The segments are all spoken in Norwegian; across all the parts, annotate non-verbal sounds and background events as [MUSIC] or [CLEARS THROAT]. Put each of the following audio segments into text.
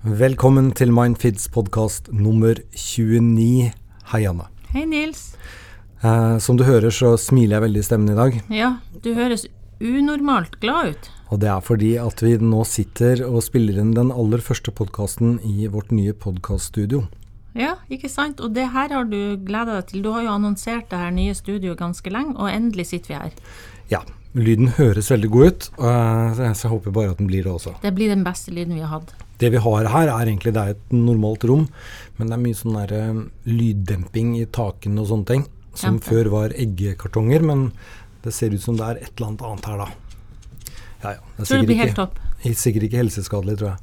Velkommen til Mindfids podkast nummer 29. Hei, Anne. Hei, Nils. Eh, som du hører, så smiler jeg veldig i stemmen i dag. Ja, du høres unormalt glad ut. Og det er fordi at vi nå sitter og spiller inn den aller første podkasten i vårt nye podkaststudio. Ja, ikke sant? Og det her har du gleda deg til. Du har jo annonsert det her nye studioet ganske lenge, og endelig sitter vi her. Ja, lyden høres veldig god ut, eh, så jeg håper bare at den blir det også. Det blir den beste lyden vi har hatt. Det vi har her, er egentlig det er et normalt rom, men det er mye sånn der, eh, lyddemping i takene og sånne ting. Som ja. før var eggekartonger, men det ser ut som det er et eller annet annet her, da. Ja, ja. Det er Tror det blir ikke- helt topp. Sikkert ikke helseskadelig, tror jeg.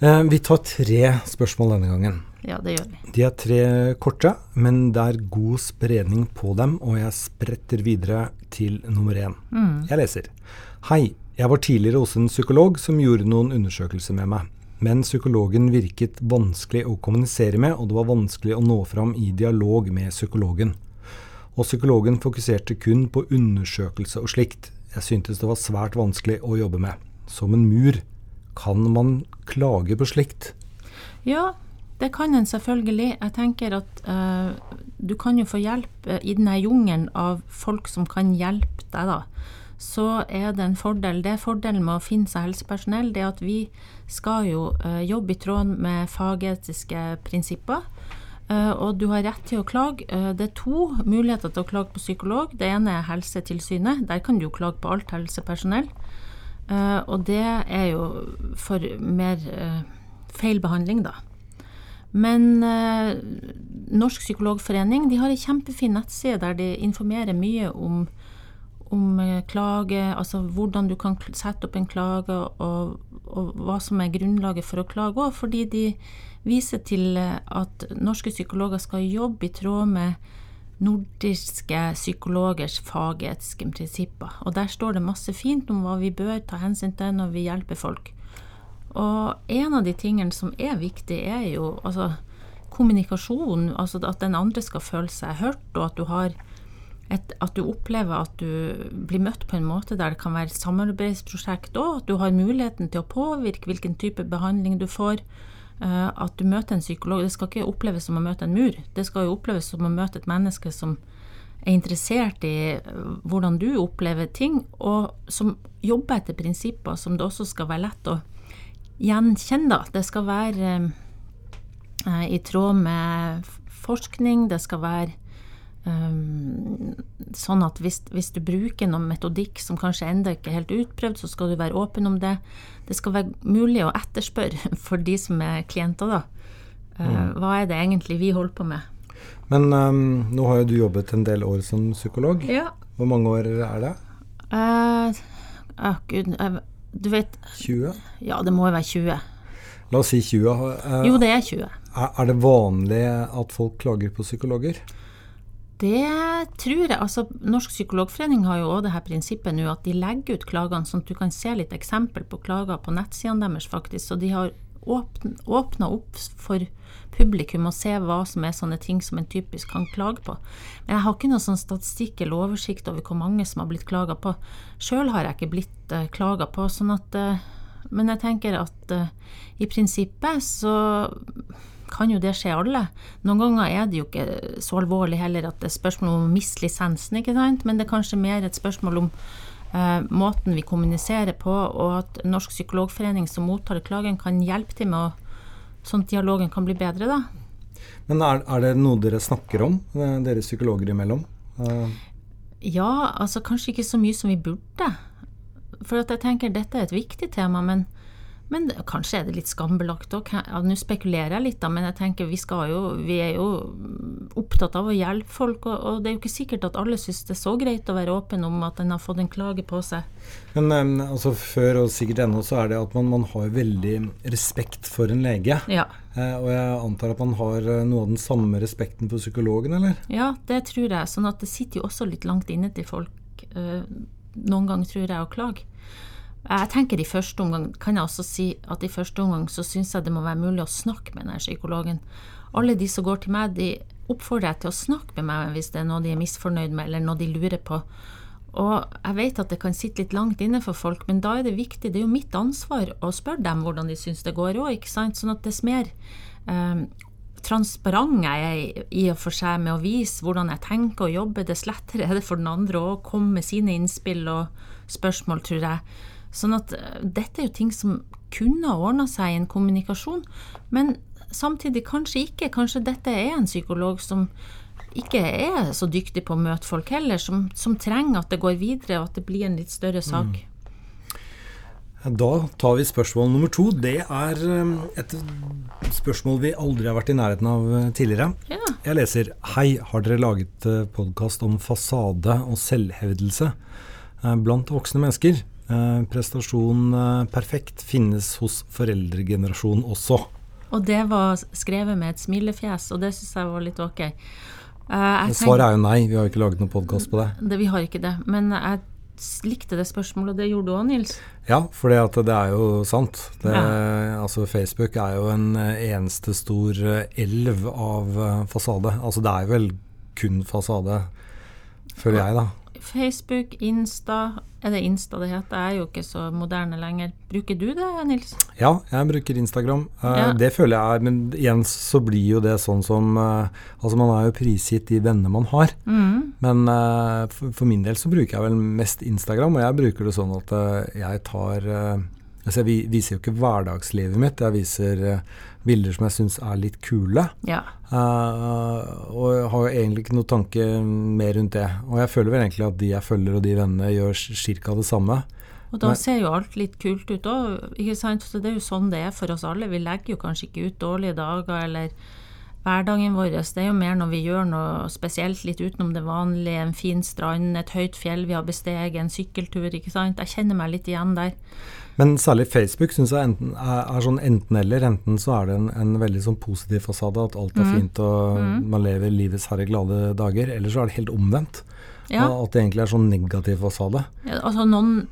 Eh, vi tar tre spørsmål denne gangen. Ja, det gjør vi. De er tre korte, men det er god spredning på dem, og jeg spretter videre til nummer én. Mm. Jeg leser. Hei, jeg var tidligere hos en psykolog som gjorde noen undersøkelser med meg. Men psykologen virket vanskelig å kommunisere med, og det var vanskelig å nå fram i dialog med psykologen. Og psykologen fokuserte kun på undersøkelse og slikt. Jeg syntes det var svært vanskelig å jobbe med. Som en mur. Kan man klage på slikt? Ja, det kan en selvfølgelig. Jeg tenker at uh, du kan jo få hjelp eh, i denne jungelen av folk som kan hjelpe deg, da. Så er det en fordel. Det er fordelen med å finne seg helsepersonell, det er at vi skal jo eh, jobbe i tråd med fagetiske prinsipper. Eh, og du har rett til å klage. Eh, det er to muligheter til å klage på psykolog. Det ene er Helsetilsynet. Der kan du jo klage på alt helsepersonell. Og det er jo for mer feil behandling, da. Men Norsk Psykologforening de har ei kjempefin nettside der de informerer mye om, om eh, klage, altså hvordan du kan sette opp en klage, og, og hva som er grunnlaget for å klage òg, fordi de viser til eh, at norske psykologer skal jobbe i tråd med nordiske psykologers fagetiske prinsipper. Og der står det masse fint om hva vi bør ta hensyn til når vi hjelper folk. Og en av de tingene som er viktig, er jo altså, kommunikasjon. Altså at den andre skal føle seg hørt, og at du, har et, at du opplever at du blir møtt på en måte der det kan være samarbeidsprosjekt òg. At du har muligheten til å påvirke hvilken type behandling du får. eh, at du møter en psykolog. Det skal ikke oppleves som å møte en mur. Det skal jo oppleves som å møte et menneske som er interessert i eh, hvordan du opplever ting, og som jobber etter prinsipper som det også skal være lett å gjenkjenne. da. Det skal være eh, i tråd med forskning, det skal være eh, sånn at hvis, hvis du bruker noen metodikk som kanskje ennå ikke er helt utprøvd, så skal du være åpen om det. Det skal være mulig å etterspørre [LAUGHS] for de som er klienter, da. Eh, Hva er det egentlig vi holder på med? Men um, nå har jo du jobbet en del år som psykolog. Ja. Hvor mange år er det? Uh, ah, Gud, du vet 20? Ja, det må jo være 20. La oss si 20. Eh, Jo, det er 20. er, er det vanlig at folk klager på psykologer? Det tror jeg. altså Norsk psykologforening har jo også det her prinsippet nå at de legger ut klagene, sånn at du kan se litt eksempel på klager på nettsidene deres, faktisk. Så de har åpna opp for publikum å se hva som er sånne ting som en typisk kan klage på. Men jeg har ikke noen sånn statistikk eller oversikt over hvor mange som har blitt klaga på. Sjøl har jeg ikke blitt uh, klaga på, sånn at uh, Men jeg tenker at uh, i prinsippet så kan jo det skje alle. Noen ganger er det jo ikke så alvorlig heller at det er spørsmål om å miste lisensen, ikke sant? men det er kanskje mer et spørsmål om eh, måten vi kommuniserer på, og at Norsk psykologforening som mottar klagen kan hjelpe til med å, sånn at dialogen kan bli bedre, da. Men er, er det noe dere snakker om, eh, dere psykologer imellom? Eh, Ja, altså kanskje ikke så mye som vi burde. For at jeg tenker dette er et viktig tema, men, men det- kanskje er det litt skambelagt òg. Ja, Nå spekulerer jeg litt, da, men jeg tenker vi, skal jo, vi er jo opptatt av å hjelpe folk, og, og det er jo ikke sikkert at alle syns det er så greit å være åpen om at en har fått en klage på seg. Men altså før, og sikkert ennå, så er det at man, man har veldig respekt for en lege. Ja. Eh, og jeg antar at man har eh, noe av den samme respekten for psykologen, eller? Ja, det tror jeg. Sånn at det sitter jo også litt langt inne til folk eh, noen ganger, tror jeg, å klage. Jeg tenker i første omgang, kan jeg også si at i første omgang så syns jeg det må være mulig å snakke med denne psykologen. Alle de som går til meg, de oppfordrer jeg til å snakke med meg hvis det er noe de er misfornøyd med, eller noe de lurer på. Og jeg vet at det kan sitte litt langt inne for folk, men da er det viktig, det er jo mitt ansvar å spørre dem hvordan de syns det går òg, ikke sant. Sånn at dess mer eh, transparent jeg er i og for seg med å vise hvordan jeg tenker og jobber, dess lettere er det for den andre å komme med sine innspill og spørsmål, tror jeg. Sånn at eh, dette er jo ting som kunne ha ordna seg i en kommunikasjon, men samtidig kanskje ikke. Kanskje dette er en psykolog som ikke er så dyktig på å møte folk heller, som, som trenger at det går videre, og at det blir en litt større sak. Mm. Da tar vi spørsmål nummer to. Det er um, et spørsmål vi aldri har vært i nærheten av uh, tidligere. Ja. Jeg leser Hei, har dere laget podkast om fasade og selvhevdelse blant voksne mennesker? Prestasjon perfekt finnes hos foreldregenerasjonen også. Og det var skrevet med et smilefjes, og det syns jeg var litt ok. Svaret er jo nei, vi har jo ikke laget noen podkast på det. det. Vi har ikke det. Men jeg likte det spørsmålet, og det gjorde du òg, Nils? Ja, for det er jo sant. Det, ja. altså Facebook er jo en eh, eneste stor eh, elv av eh, fasade. Altså det er vel kun fasade, føler jeg, da. Facebook, Insta Er det Insta det heter? Jeg er jo ikke så moderne lenger. Bruker du det, Nils? Ja, jeg bruker Instagram. Uh, ja. Det føler jeg er Men igjen så blir jo det sånn som uh, Altså man er jo prisgitt de vennene man har. Mm. Men for, for, min del så bruker jeg vel mest Instagram, og jeg bruker det sånn at jeg tar Altså jeg viser jo ikke hverdagslivet mitt, jeg viser bilder som jeg syns er litt kule. Ja. Uh, og jeg har egentlig ikke noe tanke mer rundt det. Og jeg føler vel egentlig at de jeg følger og de vennene gjør ca. det samme. Og da Men, ser jo alt litt kult ut òg, ikke sant. Så det er jo sånn det er for oss alle. Vi legger jo kanskje ikke ut dårlige dager eller hverdagen vår. Det er jo mer når vi gjør noe spesielt litt utenom det vanlige. En fin strand, et høyt fjell vi har besteget, en sykkeltur, ikke sant. Jeg kjenner meg litt igjen der. Men særlig Facebook syns jeg enten, er, er, sånn enten-eller. Enten så er det en, en, veldig sånn positiv fasade, at alt er mm. fint og mm. man lever livets herre glade dager. Eller så er det helt omvendt. Ja. At det egentlig er sånn negativ fasade. Ja, altså Noen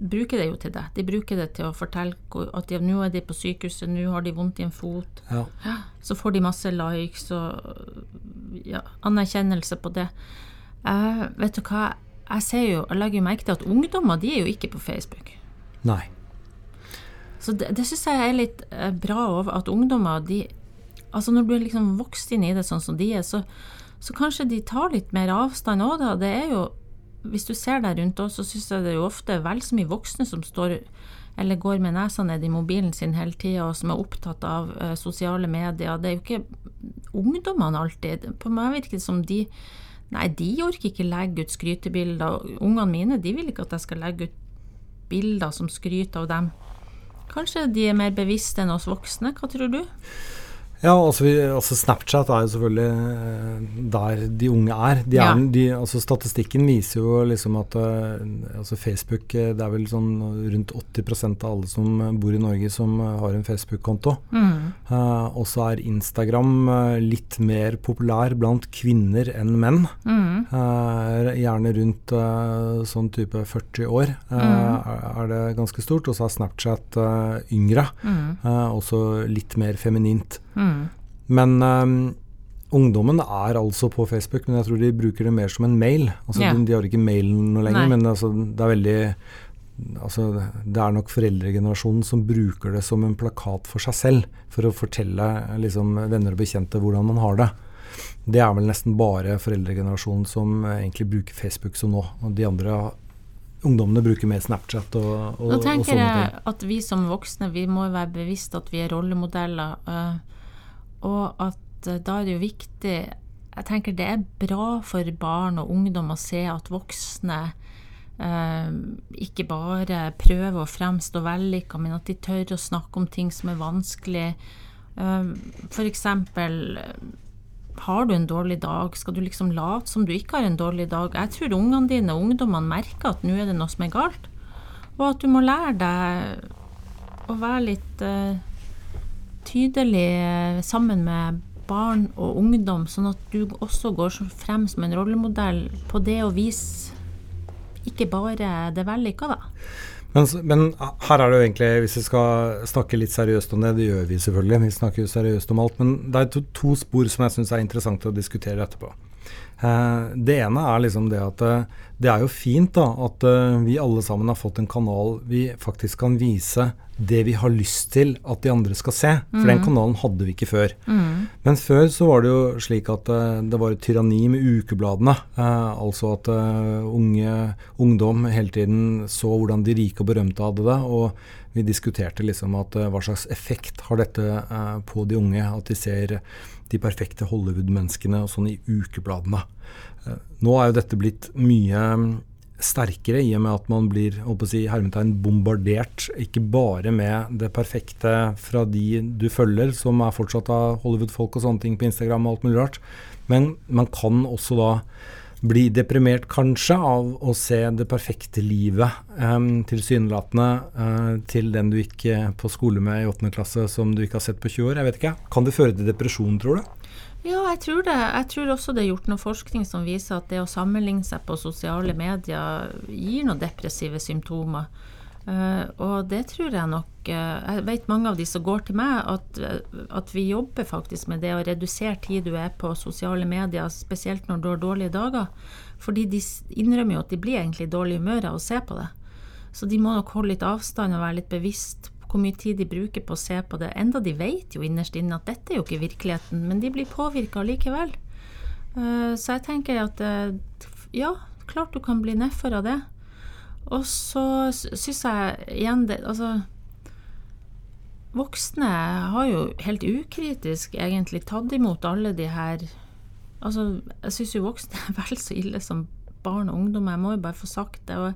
bruker det jo til det. De bruker det til å fortelle at nå er de på sykehuset, nå har de vondt i en fot. Ja. Så får de masse likes og anerkjennelse på det. Uh, vet du hva, jeg ser jo, jeg legger jo merke til at ungdommer de er jo ikke på Facebook. Nei. Så det, det syns jeg er litt eh, bra over at ungdommer de Altså når du er liksom vokst inn i det sånn som de er, så, så kanskje de tar litt mer avstand òg, da. Det er jo Hvis du ser deg rundt òg, så syns jeg det er jo ofte vel så mye voksne som står eller går med nesa ned i mobilen sin hele tida, og som er opptatt av uh, sosiale medier. Det er jo ikke ungdommene alltid. På meg virker det som de Nei, de orker ikke legge ut skrytebilder. Ungene mine de vil ikke at jeg skal legge ut bilder som skryter av dem. Kanskje de er mer bevisste enn oss voksne, hva tror du? Ja, altså, vi, altså, Snapchat er jo selvfølgelig eh, der de unge er. De er de, altså, statistikken viser jo liksom at uh, altså Facebook eh, Det er vel sånn rundt 80% av alle som bor i Norge som har en Facebook-konto. Mm. Uh, og så er Instagram uh, litt mer populær blant kvinner enn menn. Mm. gjerne rundt sånn type 40 år mm. er, er, det ganske stort. Og så er Snapchat yngre. Mm. også litt mer feminint. Mm. Men um, ungdommen er altså på Facebook, men jeg tror de bruker det mer som en mail. Altså, yeah. de, de, har ikke mailen noe lenger, Nei. men altså, det er veldig altså, Det er nok foreldregenerasjonen som bruker det som en plakat for seg selv, for å fortelle liksom, venner og bekjente hvordan man har det. Det er vel nesten bare foreldregenerasjonen som egentlig bruker Facebook som nå. Og de andre ungdommene bruker mer Snapchat og, og, Nå tenker jeg at vi som voksne vi må være bevisst at vi er rollemodeller. Uh, og at eh, da er det jo viktig Jeg tenker det er bra for barn og ungdom å se at voksne eh, ikke bare prøver å fremstå vellykka, men at de tør å snakke om ting som er vanskelig. Eh, F.eks. Har du en dårlig dag, skal du liksom late som du ikke har en dårlig dag? Jeg tror ungene dine og ungdommene merker at nå er det noe som er galt, og at du må lære deg å være litt eh, tydelig eh, sammen med barn og ungdom, sånn at du også går frem som en rollemodell på det å vise ikke bare det vellykka, da. Men, men, her er det jo egentlig, hvis vi skal snakke litt seriøst om det, det gjør vi selvfølgelig, vi snakker jo seriøst om alt, men det er to, to spor som jeg syns er interessant å diskutere etterpå. Eh, det ene er liksom det at eh, det er jo fint da, at eh, vi alle sammen har fått en kanal vi faktisk kan vise det vi har lyst til at de andre skal se. For mm. den kanalen hadde vi ikke før. Mm. Men før så var det jo slik at det var et tyranni med ukebladene. Eh, altså at unge, ungdom hele tiden så hvordan de rike og berømte hadde det. Og vi diskuterte liksom at hva slags effekt har dette på de unge. At de ser de perfekte Hollywood-menneskene og sånn i ukebladene. Eh, nå er jo dette blitt mye mm, sterkere i og med at man blir si, hermetegn bombardert ikke bare med det perfekte fra de du følger, som er fortsatt av Hollywood-folk og sånne ting på Instagram og alt mulig rart, men man kan også da bli deprimert kanskje av å se det perfekte livet um, tilsynelatende uh, til den du gikk på skole med i 8. klasse som du ikke har sett på 20 år. Jeg vet ikke. Kan det føre til depresjon, tror du? Ja, jeg tror det. Jeg tror også det er gjort noe forskning som viser at det å sammenligne seg på sosiale medier gir noen depressive symptomer. Uh, og det tror jeg nok uh, Jeg vet mange av de som går til meg, at, at, vi jobber faktisk med det å redusere tid du er på sosiale medier, spesielt når du har dårlige dager. Fordi de innrømmer jo at de blir egentlig i dårlig humør av å se på det. Så de må nok holde litt avstand og være litt bevisst hvor mye tid de bruker på å se på det. Enda de vet jo innerst inne at dette er jo ikke virkeligheten, men de blir påvirka likevel. så jeg tenker at ja, klart du kan bli nedfor av det. Og så syns jeg igjen det Altså Voksne har jo helt ukritisk egentlig tatt imot alle de her Altså, jeg syns jo voksne er [LAUGHS] vel så ille som barn og ungdom. Jeg må jo bare få sagt det. Og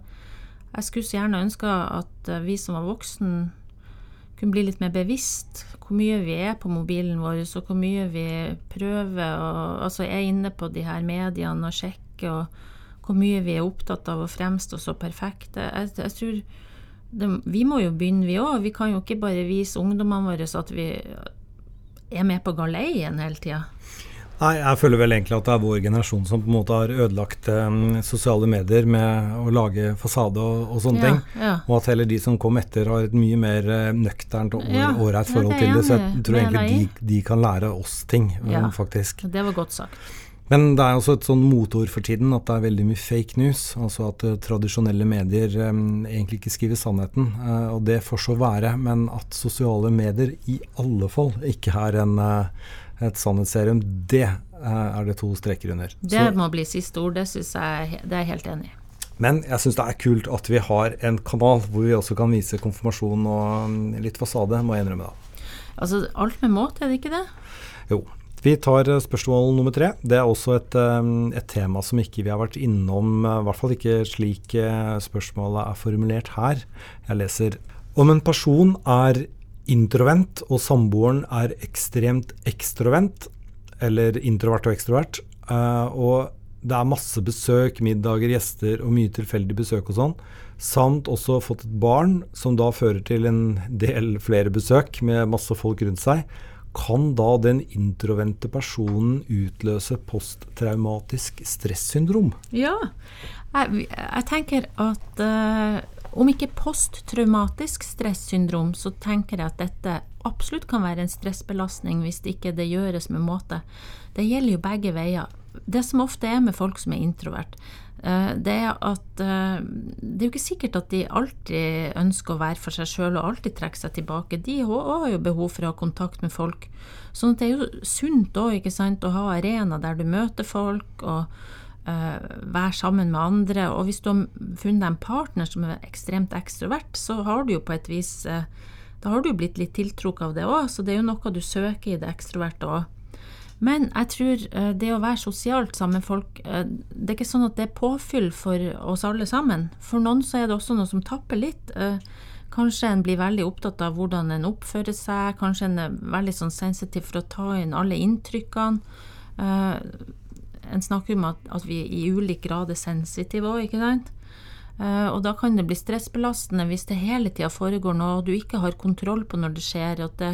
jeg skulle så gjerne ønske at vi som var voksen, kunne bli litt mer bevisst hvor mye vi er på mobilen vår, og hvor mye vi prøver og altså er inne på de her mediene og sjekker. og hvor mye vi er opptatt av å fremstå så perfekte. Jeg, jeg tror det, Vi må jo begynne, vi òg. Vi kan jo ikke bare vise ungdommene våre at vi er med på galeien hele tida. Nei, jeg føler vel egentlig at det er vår generasjon som på en måte har ødelagt um, sosiale medier med å lage fasade og, og sånne ja, ting. Ja. Og at heller de som kom etter har et mye mer uh, nøkternt og ja, ålreit forhold til det. Så jeg tror egentlig de, de, kan lære oss ting, um, faktisk. Det var godt sagt. Men det er også et sånn motord for tiden at det er veldig mye fake news. Altså at uh, tradisjonelle medier um, egentlig ikke skriver sannheten. Uh, og det får så være, men at sosiale medier i alle fall ikke er en, uh, et sannhetsserum, det er det to streker under. Det må bli siste ord, det synes jeg det er jeg helt enig i. Men jeg syns det er kult at vi har en kanal hvor vi også kan vise konfirmasjon og litt fasade, må jeg innrømme da. Altså alt med måte, er det ikke det? Jo, vi tar eh, spørsmål nummer tre. Det er også et, eh, et, tema som ikke vi har vært innom, eh, i hvert fall ikke slik spørsmålet er formulert her. Jeg leser om en person er introvent og samboeren er ekstremt ekstrovent, eller introvert og ekstrovert, og det er masse besøk, middager, gjester og mye tilfeldig besøk og sånn, samt også fått et barn som da fører til en del flere besøk med masse folk rundt seg, kan da den introvente personen utløse posttraumatisk stressyndrom? Ja, jeg, jeg tenker at uh, om ikke posttraumatisk stressyndrom, så tenker jeg at dette absolutt kan være en stressbelastning hvis det ikke det gjøres med måte. Det gjelder jo begge veier. Det som ofte er med folk som er introvert, Eh, det er at eh, det er jo ikke sikkert at de alltid ønsker å være for seg sjøl og alltid trekke seg tilbake. De har jo behov for å ha kontakt med folk. Sånn at det er jo sunt òg, ikke sant, å ha arena der du møter folk og være sammen med andre. Og hvis du har funnet deg en partner som er ekstremt ekstrovert, så har du jo på et vis uh, Da har du jo blitt litt tiltrukket av det òg, så det er jo noe du søker i det ekstroverte òg. Men jeg tror eh, det å være sosialt sammen med folk eh, Det er ikke sånn at det er påfyll for oss alle sammen. For noen så er det også noe som tapper litt. Eh, kanskje en blir veldig opptatt av hvordan en oppfører seg. Kanskje en er veldig sånn sensitiv for å ta inn alle inntrykkene. En snakker om at, at vi i ulik grad er sensitive òg, ikke sant. Og da kan det bli stressbelastende hvis det hele tida foregår noe du ikke har kontroll på når det skjer. det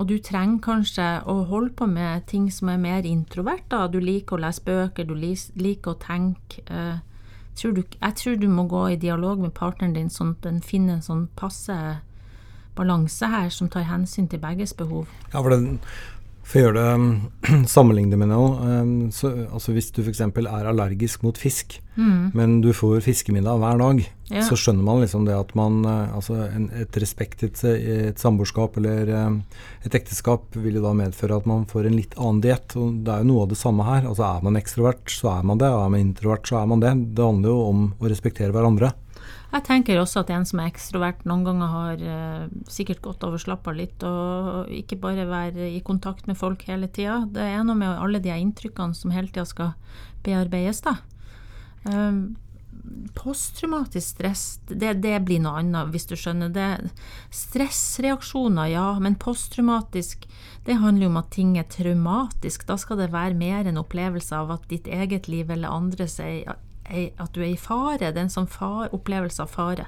og du trenger kanskje å holde på med ting som er mer introvert. da. Du liker å lese bøker, du liker å tenke. Eh, tror du, jeg tror du må gå i dialog med partneren din sånn at den finner en sånn passe balanse her som tar hensyn til begges behov. Ja, for den, For å gjøre det [CLEARS THROAT] sammenligne med noe, um, så, altså hvis du f.eks. er allergisk mot fisk, Mm. men du får fiskemiddag hver dag, Ja. så skjønner man liksom det at man eh, Altså en, et respekt i et, et samboerskap eller eh, et ekteskap vil jo da medføre at man får en litt annen diett. Og det er jo noe av det samme her. Altså er man ekstrovert, så er man det. Er man introvert, så er man det. Det handler jo om å respektere hverandre. Jeg tenker også at en som er ekstrovert, noen ganger har eh, sikkert gått over slappa litt, og ikke bare være i kontakt med folk hele tida. Det er noe med alle de inntrykkene som hele tida skal bearbeides, da. Um, Posttraumatisk stress, det, det blir noe annet, hvis du skjønner. det. Stressreaksjoner, ja, men posttraumatisk, det handler jo om at ting er traumatisk. Da skal det være mer en opplevelse av at ditt eget liv eller andres er- at du er i fare. Det er en sånn far, opplevelse av fare.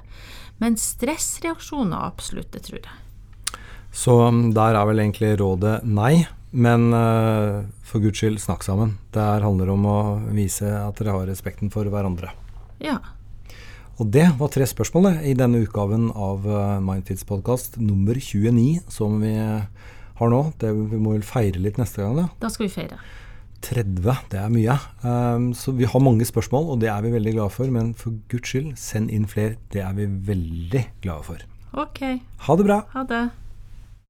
Men stressreaksjoner, absolutt, det tror jeg. Så um, der er vel egentlig rådet nei. Men uh, for guds skyld, snakk sammen. Det her handler om å vise at dere har respekten for hverandre. Ja. Og det var tre spørsmål i denne utgaven av uh, Mindfits podkast nummer 29, som vi har nå. Det, vi må vel feire litt neste gang, da. Da skal vi feire. 30, det er mye. Um, så vi har mange spørsmål, og det er vi veldig glade for. Men for guds skyld, send inn flere. Det er vi veldig glade for. Ok, Ha det bra! ha det.